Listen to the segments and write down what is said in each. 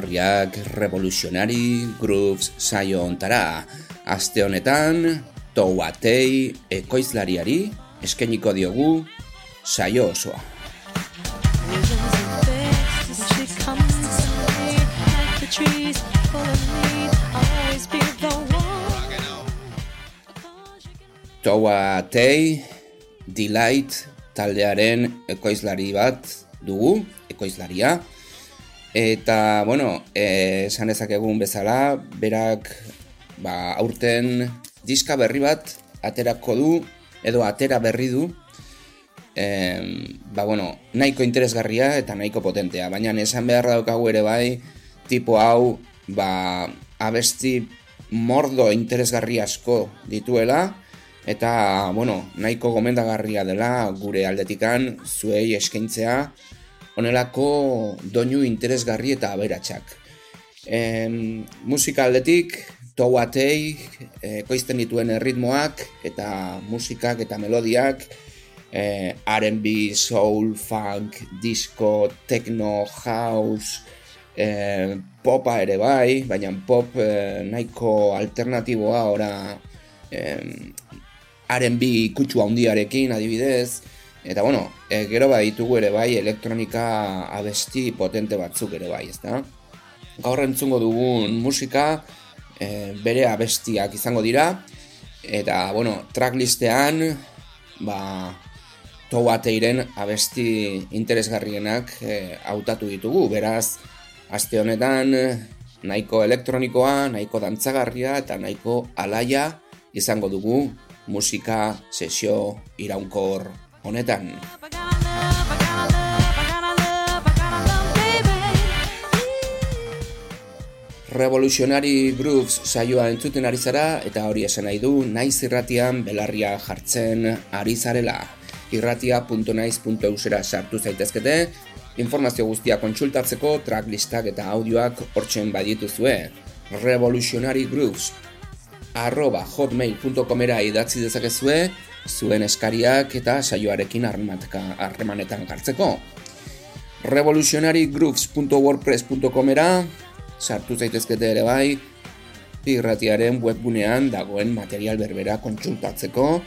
Ongi etorriak revoluzionari grooves saio ontara. Aste honetan, touatei ekoizlariari eskainiko diogu saio osoa. visions and fixes. She comes to me like the trees full of need. I'll always be the one. Cause you can Touatei Delight taldearen ekoizlari bat dugu, ekoizlaria. Eta, bueno, eh, esan dezakegun bezala, berak ba, aurten diska berri bat aterako du, edo atera berri du, em, ba, bueno, nahiko interesgarria eta nahiko potentea, baina esan beharra daukagu ere bai, tipo hau, ba, abesti mordo interesgarri asko dituela, eta, bueno, nahiko gomendagarria dela gure aldetikan zuei eskaintzea, honelako doinu interesgarri eta aberatsak. Em, musika aldetik, touatei, ekoizten dituen erritmoak, eta musikak eta melodiak, eh, R&B, soul, funk, disco, techno, house, eh, popa ere bai, baina pop eh, nahiko alternatiboa ora eh, R&B kutsu handiarekin adibidez, eta bueno, e, gero baditugu ere bai elektronika abesti potente batzuk ere bai, ezta? Gaur entzungo dugun musika e, bere abestiak izango dira, eta bueno, tracklistean ba, touateiren abesti interesgarrienak e, hautatu ditugu, beraz, aste honetan nahiko elektronikoa, nahiko dantzagarria eta nahiko alaia izango dugu musika sesio iraunkor honetan. Revolutionary Grooves saioa entzuten ari zara eta hori esan nahi du naiz irratian belarria jartzen ari zarela. irratia.naiz.eusera sartu zaitezkete, informazio guztia kontsultatzeko tracklistak eta audioak hortzen badituzue. Revolutionary Grooves arroba hotmail.comera idatzi dezakezue zuen eskariak eta saioarekin harremanetan jartzeko. revolutionarygrooves.wordpress.comera sartu zaitezkete ere bai irratiaren webgunean dagoen material berbera kontsultatzeko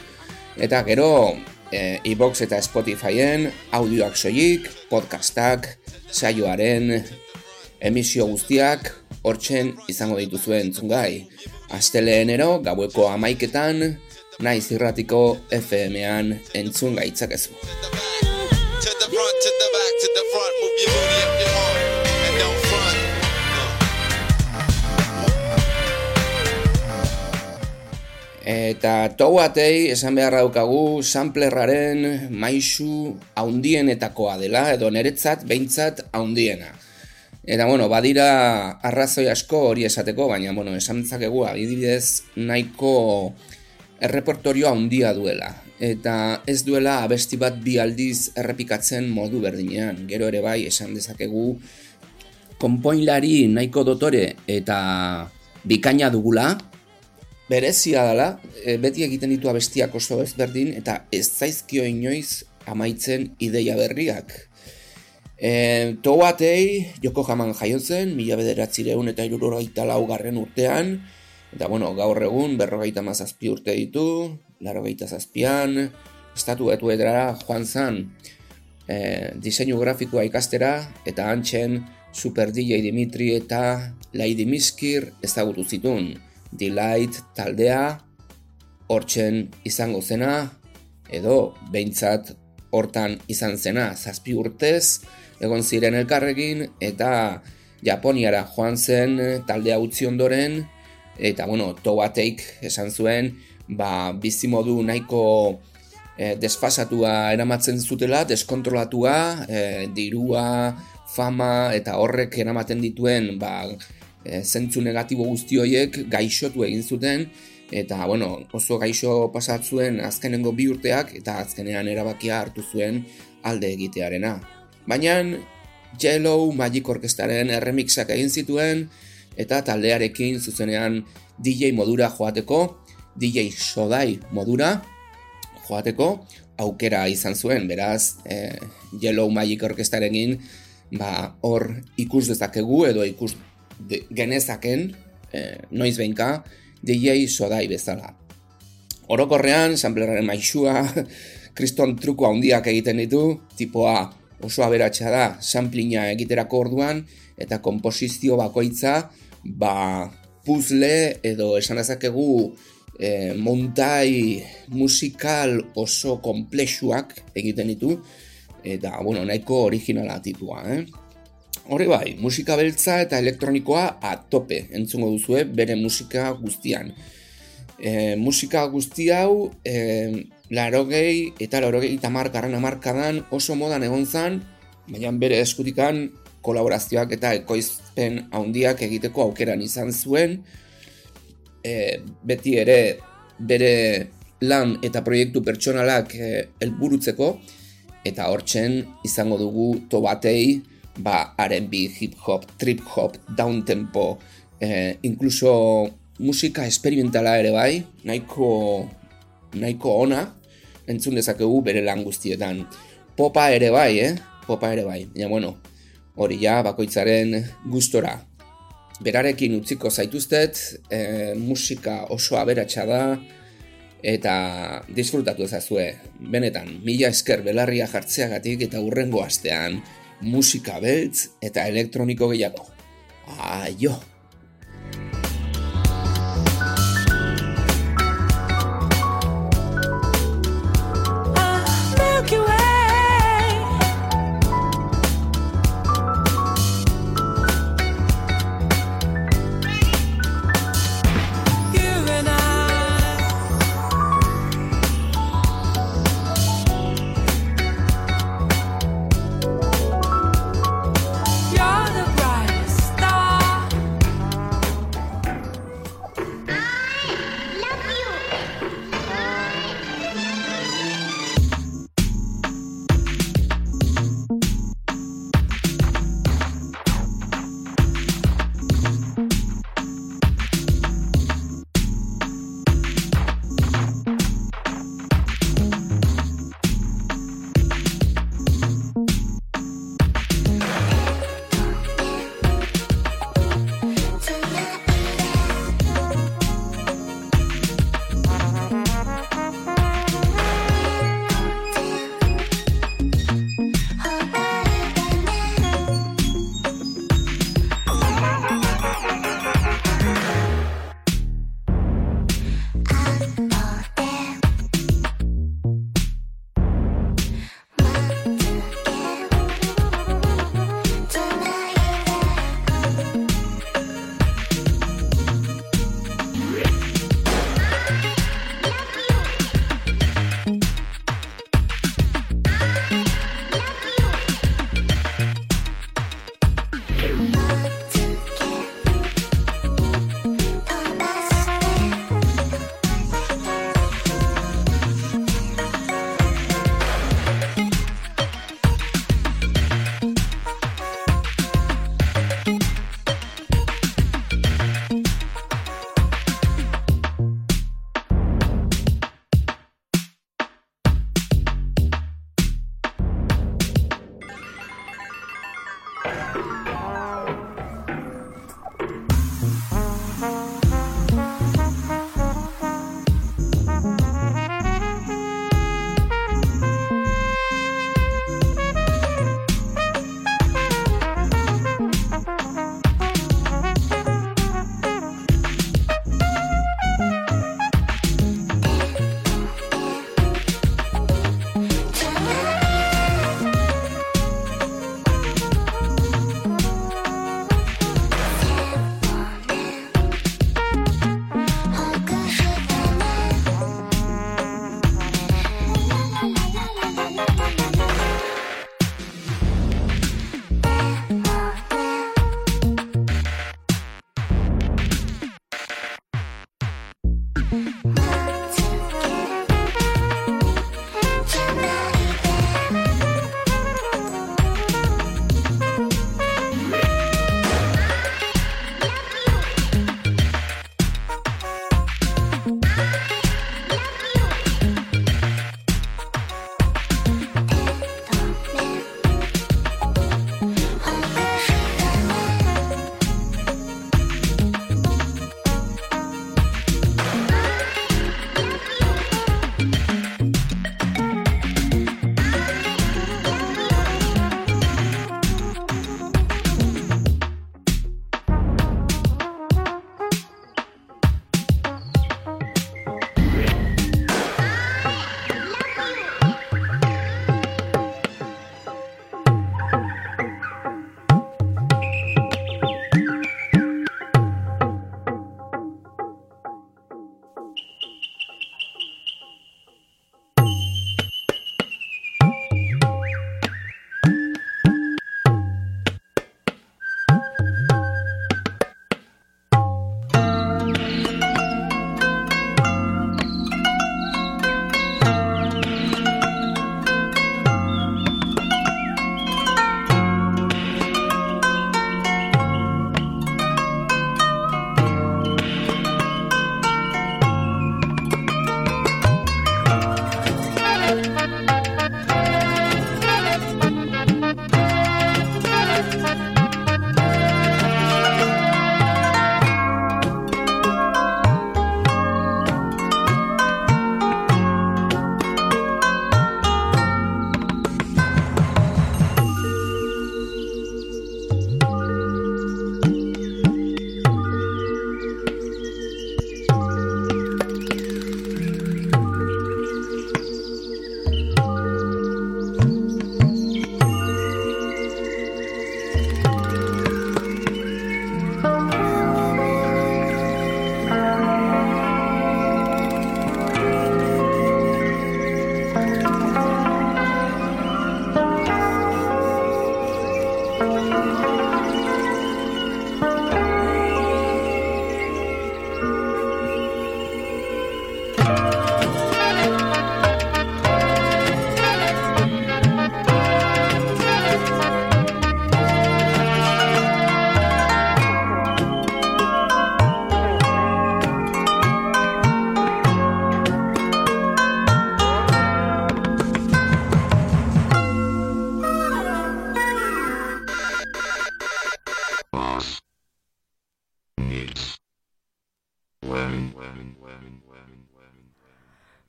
eta gero e, iBox eta Spotifyen audioak soilik, podcastak, saioaren emisio guztiak hortzen izango dituzue entzungai. Asteleenero gaueko amaiketan naiz irratiko FM-ean entzun gaitzakezu. Eta touatei esan beharra daukagu samplerraren maisu haundienetakoa dela, edo niretzat behintzat haundiena. Eta bueno, badira arrazoi asko hori esateko, baina bueno, esan dezakegu adibidez nahiko errepertorio handia duela. Eta ez duela abesti bat bi aldiz errepikatzen modu berdinean. Gero ere bai esan dezakegu konpoinlari nahiko dotore eta bikaina dugula, berezia dela, e, beti egiten ditu abestiak oso ezberdin, eta ez zaizkio inoiz amaitzen ideia berriak. E, Toatei, Joko Jaman jaio zen, mila bederatzireun eta irurogeita laugarren urtean, eta bueno, gaur egun berrogeita mazazpi urte ditu, larogeita zazpian, estatu betuetara joan zan. e, diseinu grafikoa ikastera eta antxen Super DJ Dimitri eta Lady Miskir ezagutu zitun. Delight taldea hortzen izango zena edo behintzat hortan izan zena zazpi urtez egon ziren elkarrekin eta Japoniara joan zen taldea utzi ondoren eta bueno, Towateik esan zuen ba, bizimodu nahiko e, desfasatua eramatzen zutela, deskontrolatua, e, dirua, fama eta horrek eramaten dituen ba, e, zentzu negatibo guzti horiek gaixotu egin zuten eta bueno, oso gaixo pasatzuen azkenengo bi urteak eta azkenean erabakia hartu zuen alde egitearena. Baina Yellow Magic Orkestraren erremixak egin zituen eta taldearekin zuzenean DJ modura joateko, DJ Sodai modura joateko aukera izan zuen, beraz e, Yellow Magic Orkestrarekin ba, hor ikus dezakegu edo ikus de, genezaken e, noiz behinka DJ Sodai bezala. Orokorrean, sampleraren maixua, kriston truko handiak egiten ditu, tipoa oso aberatsa da samplina egiterako orduan, eta komposizio bakoitza, ba, puzzle edo esan dezakegu e, montai musikal oso komplexuak egiten ditu, eta, bueno, nahiko originala tipua, eh? Hori bai, musika beltza eta elektronikoa a tope entzungo duzue bere musika guztian. E, musika guzti hau, e, larogei eta larogei tamar garran amarkadan oso modan egon zan, baina bere eskutikan kolaborazioak eta ekoizpen handiak egiteko aukeran izan zuen, e, beti ere bere lan eta proiektu pertsonalak e, helburutzeko eta hortzen izango dugu tobatei, ba, R&B, hip hop, trip hop, down tempo, eh, incluso musika experimentala ere bai, nahiko, nahiko ona, entzun dezakegu bere lan guztietan. Popa ere bai, eh? Popa ere bai. Ja, bueno, hori ja, bakoitzaren gustora. Berarekin utziko zaituztet, eh, musika oso aberatsa da, eta disfrutatu ezazue. Benetan, mila esker belarria jartzeagatik eta hurrengo astean, musika beltz eta elektroniko gehiago. Aio!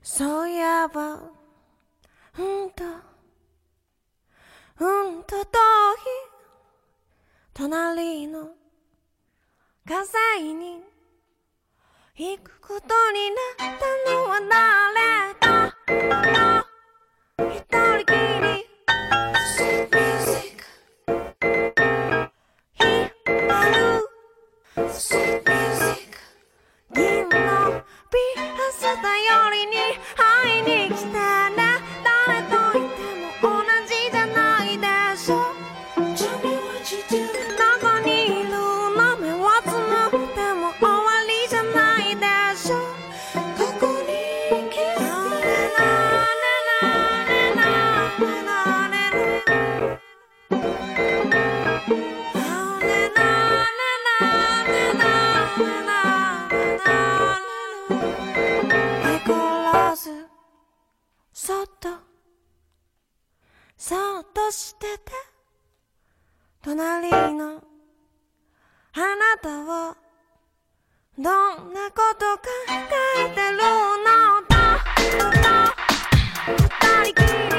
そういえば、うんと、うんと遠い、隣の、火災に、行くことになったのは誰だ、一人よりに会いに来た。隣のあなたをどんなこと考えてるのだ。二人きり。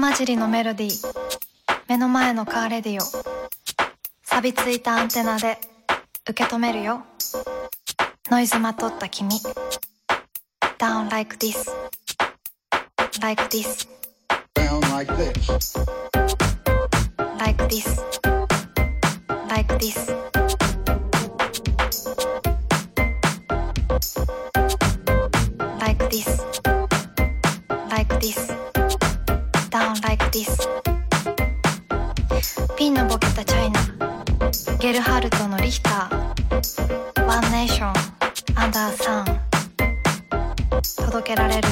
混じりのメロディー。目の前のカーレディオ。錆びついたアンテナで。受け止めるよ。ノイズまとった君。Down like this Like this Down like this. Down like this. ピンのボケたチャイナ。ゲルハルトのリヒター。ワンネーションアンダーサン届けられる。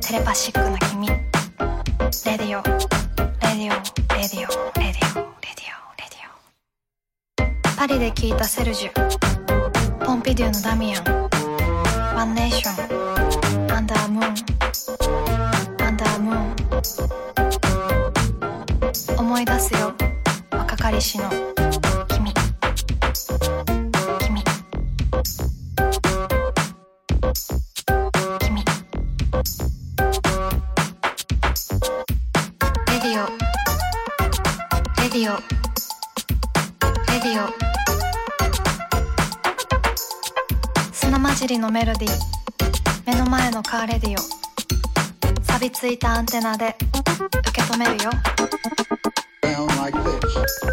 テレパシックな君。レディオ。レディオ。レディオ。レディオ。レディオ。レディオ。パリで聞いたセルジュ。ポンピデューのダミアン。若かりしの。君。君。君。レディオ。レディオ。レディオ。砂混じりのメロディー。目の前のカーレディオ。錆びついたアンテナで受け止めるよ。Like this.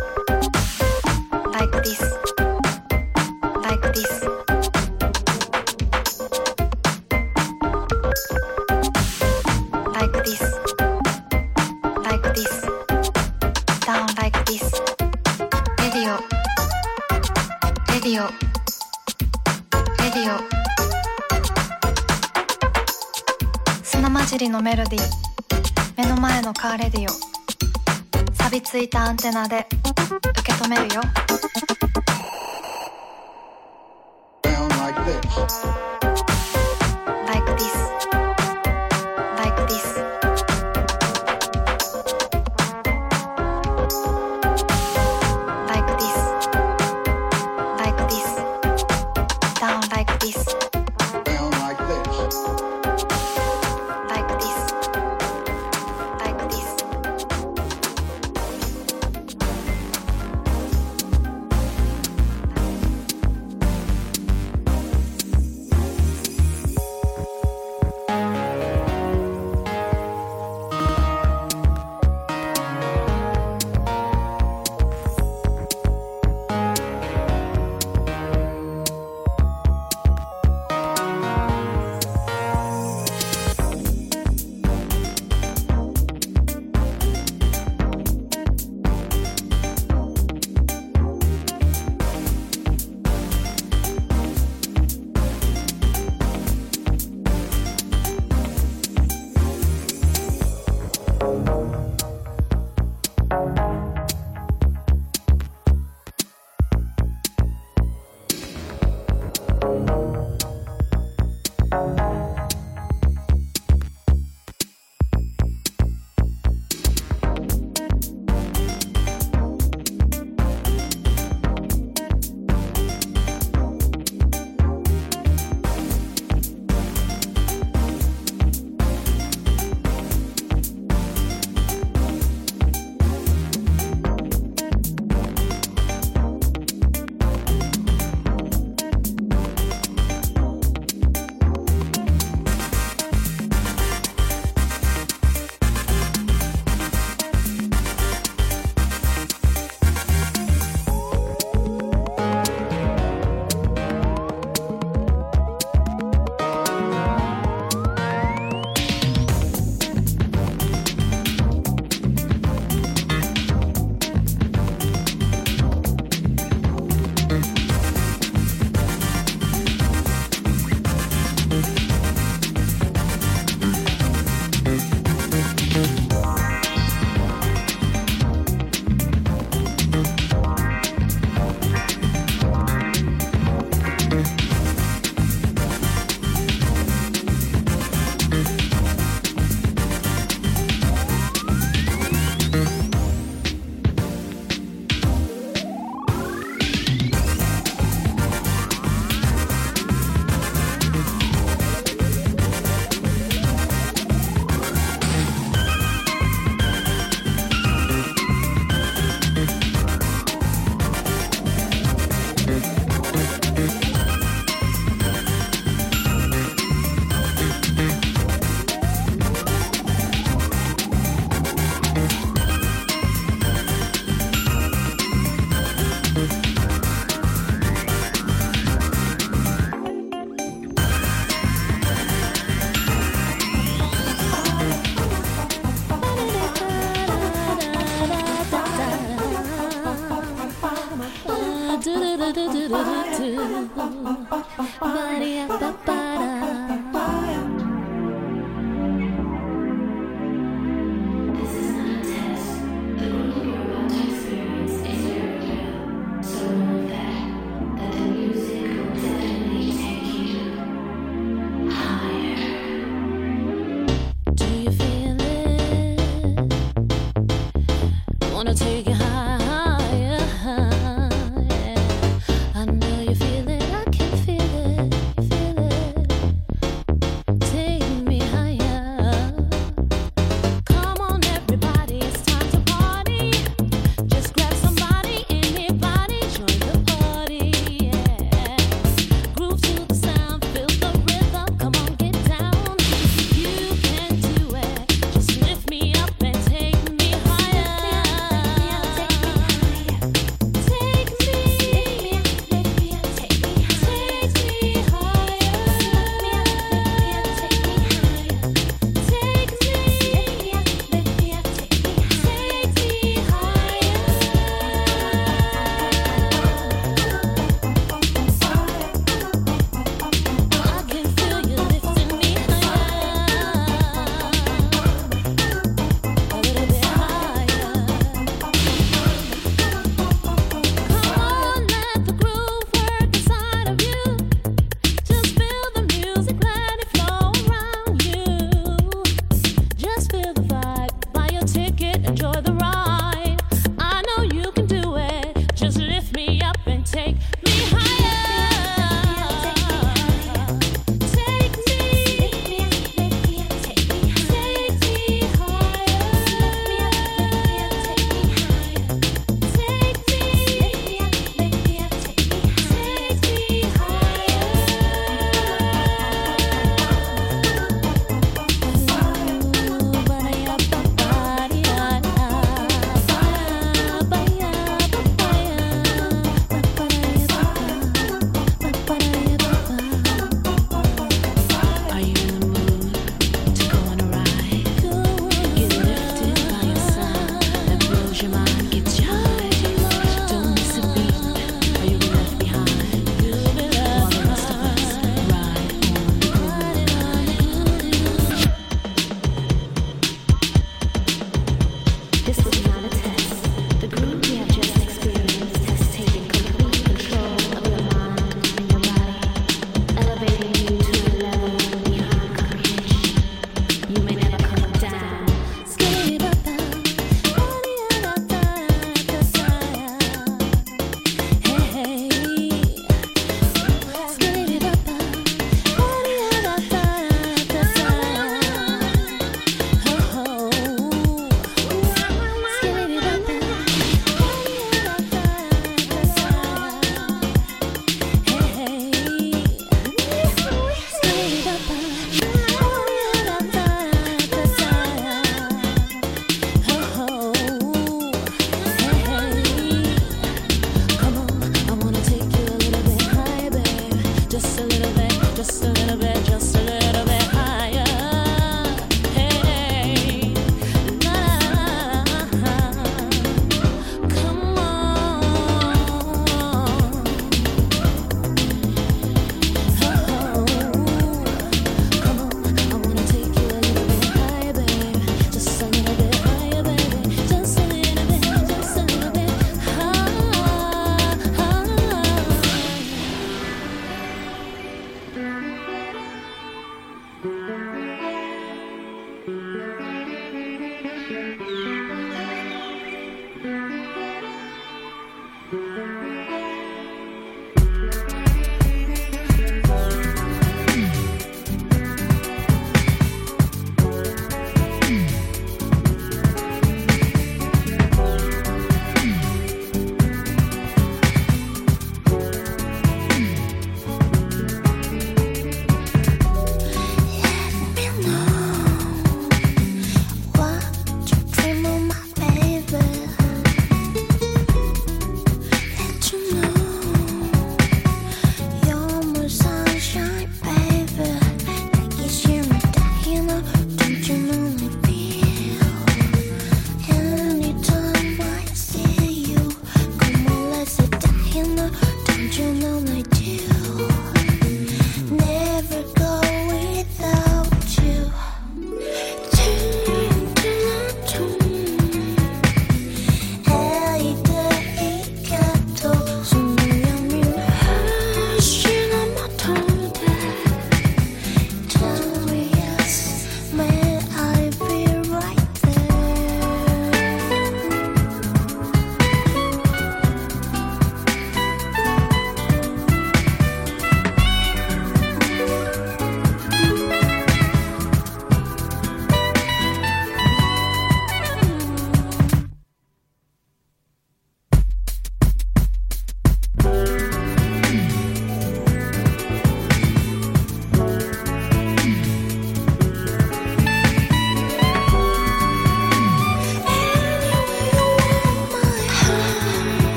のメロディー。目の前のカーレディオ。錆びついたアンテナで。受け止めるよ。Down like this. Maria, Papa.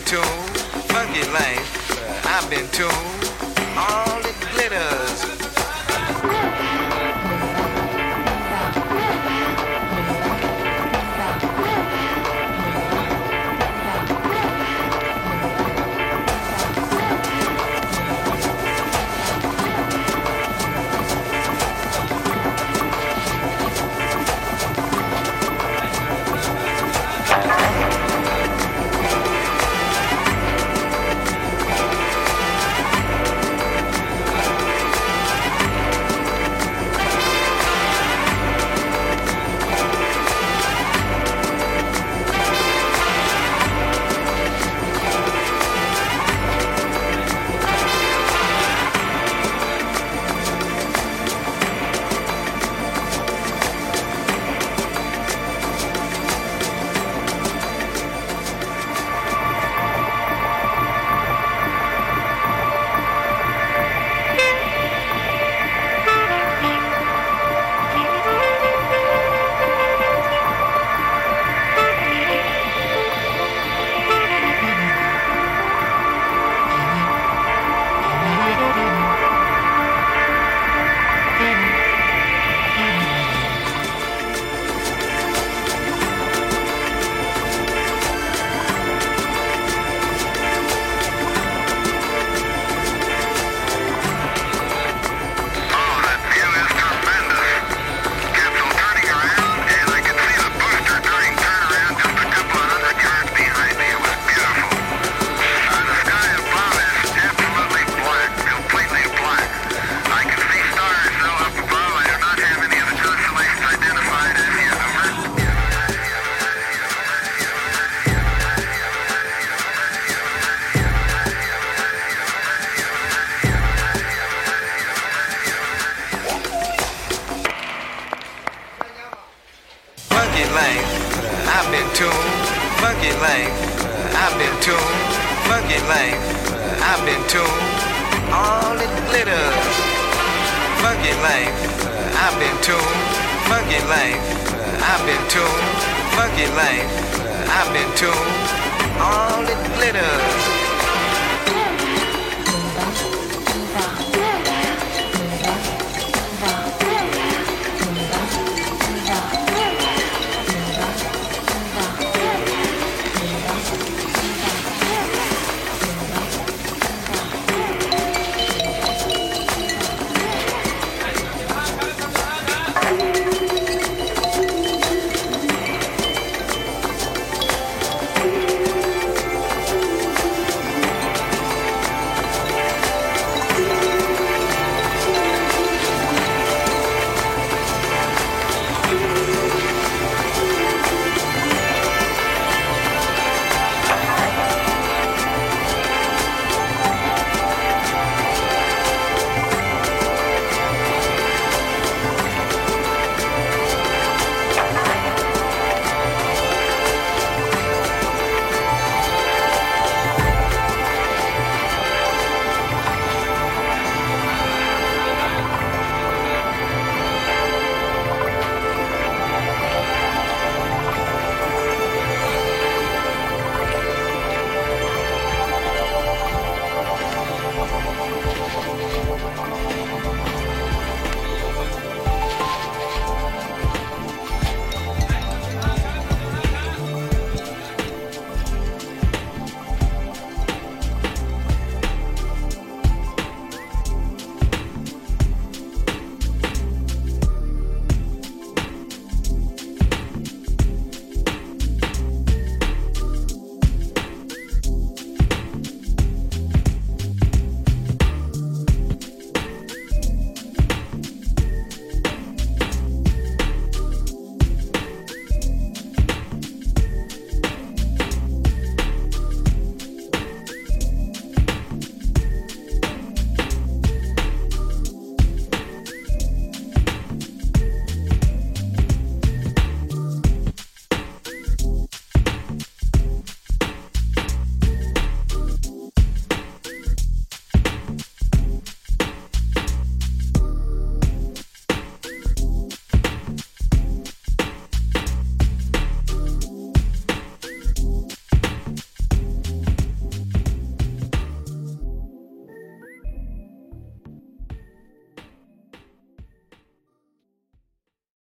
been tuned. Funky life, I've been tuned. All it glitters.